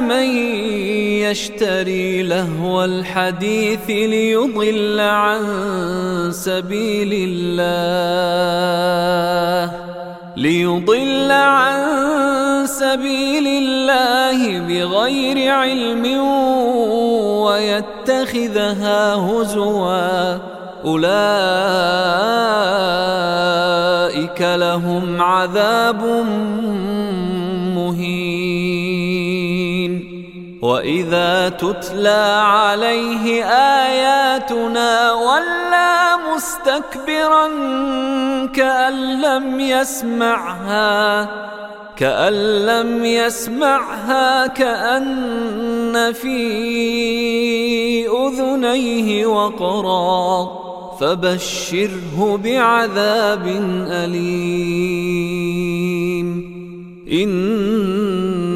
من يشتري لهو الحديث ليضل عن سبيل الله ليضل عن سبيل الله بغير علم ويتخذها هزوا. أولئك لهم عذاب وإذا تتلى عليه آياتنا ولى مستكبرا كأن لم يسمعها كأن لم يسمعها كأن في أذنيه وقرا فبشره بعذاب أليم إن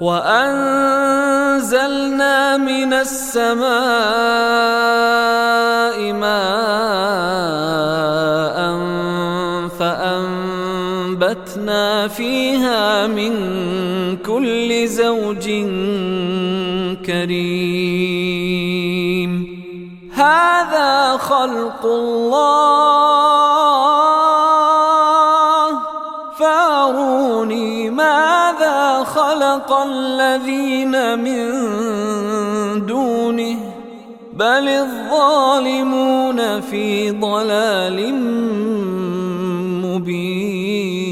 وأنزلنا من السماء ماء فأنبتنا فيها من كل زوج كريم. هذا خلق الله. خلق الذين من دونه بل الظالمون في ضلال مبين.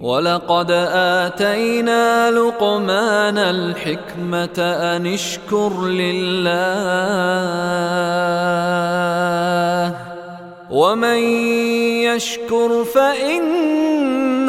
ولقد آتينا لقمان الحكمة أن اشكر لله ومن يشكر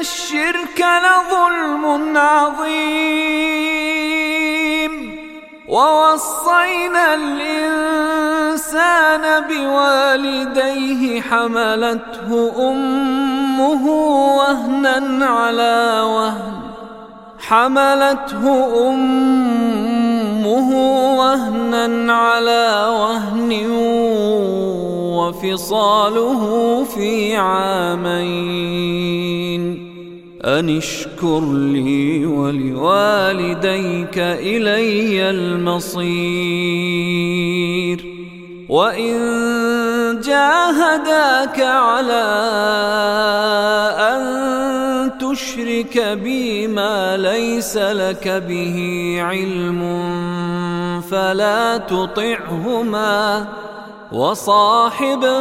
الشرك لظلم عظيم. ووصينا الإنسان بوالديه حملته أمه وهنا على وهن. حملته أمه وهنا على وهن وفصاله في عامين. أن اشكر لي ولوالديك إلي المصير. وإن جاهداك على أن تشرك بي ما ليس لك به علم فلا تطعهما وصاحبهما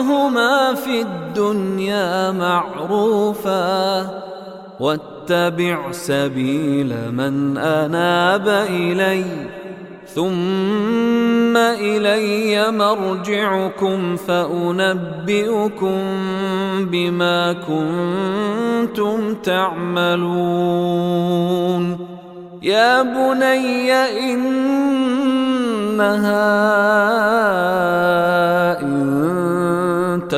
في الدنيا معروفا. واتبع سبيل من أناب اليّ ثم إلي مرجعكم فأنبئكم بما كنتم تعملون. يا بني إنها ان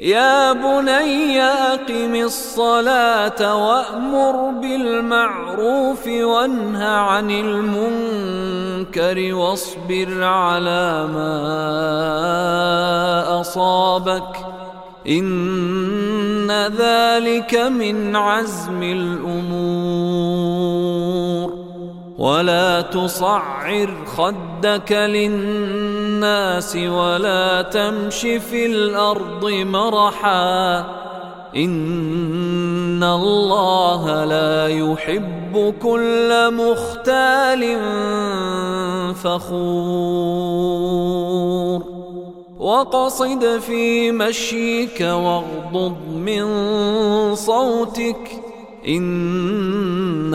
يا بني أقم الصلاة وأمر بالمعروف وانه عن المنكر واصبر على ما أصابك. إن ذلك من عزم الأمور. ولا تصعر خدك للناس ولا تمش في الأرض مرحا. إن الله لا يحب كل مختال فخور. وقصد في مشيك واغضض من صوتك. إن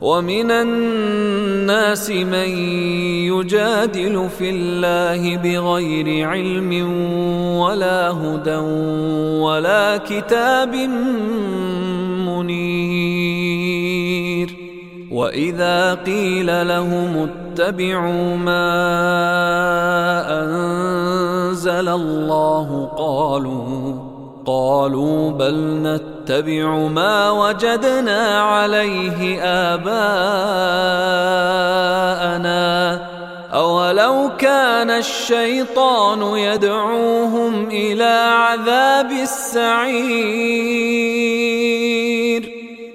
ومن الناس من يجادل في الله بغير علم ولا هدى ولا كتاب منير. وإذا قيل لهم اتبعوا ما أنزل الله قالوا قالوا بل نتبع ما وجدنا عليه آباءنا. أولو كان الشيطان يدعوهم إلى عذاب السعير.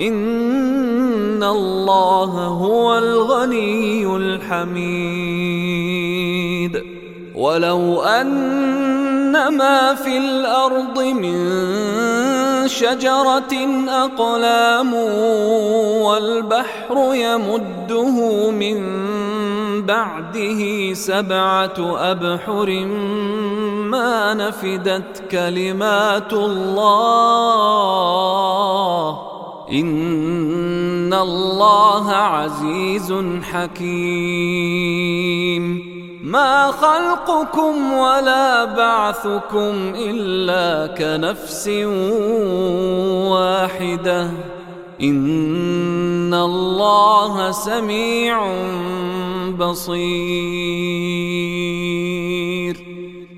إن الله هو الغني الحميد. ولو أن ما في الأرض من شجرة أقلام والبحر يمده من بعده سبعة أبحر ما نفدت كلمات الله. ان الله عزيز حكيم ما خلقكم ولا بعثكم الا كنفس واحدة ان الله سميع بصير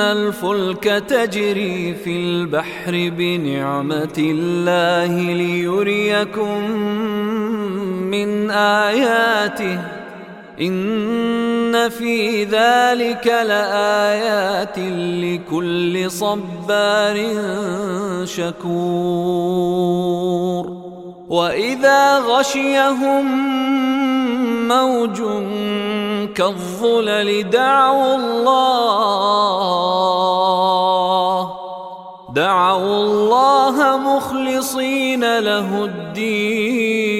الفلك تجري في البحر بنعمة الله ليريكم من آياته. إن في ذلك لآيات لكل صبار شكور. وإذا غشيهم موج كالظلل دعوا الله. دعوا الله مخلصين له الدين.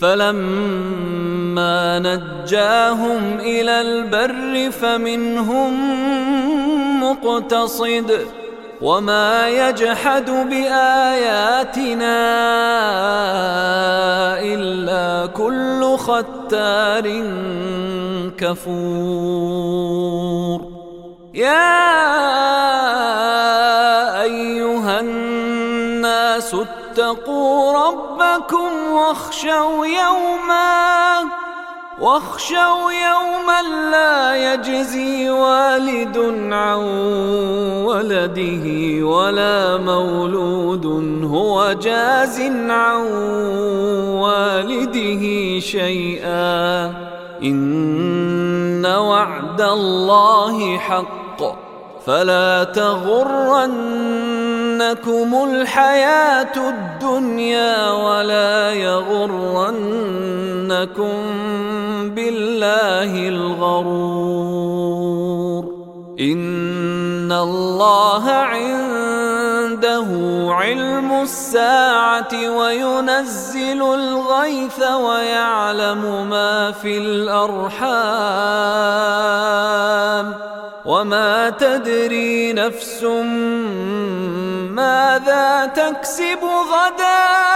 فلما نجاهم إلى البر فمنهم مقتصد. وما يجحد باياتنا الا كل ختار كفور يا ايها الناس اتقوا ربكم واخشوا يوما واخشوا يوما لا يجزي والد عن ولده ولا مولود هو جاز عن والده شيئا. إن وعد الله حق. فلا تغرنكم الحياة الدنيا ولا يغرنكم بالله الغرور. إن الله عنده علم الساعة وينزل الغيث ويعلم ما في الأرحام وما تدري نفس ماذا تكسب غدا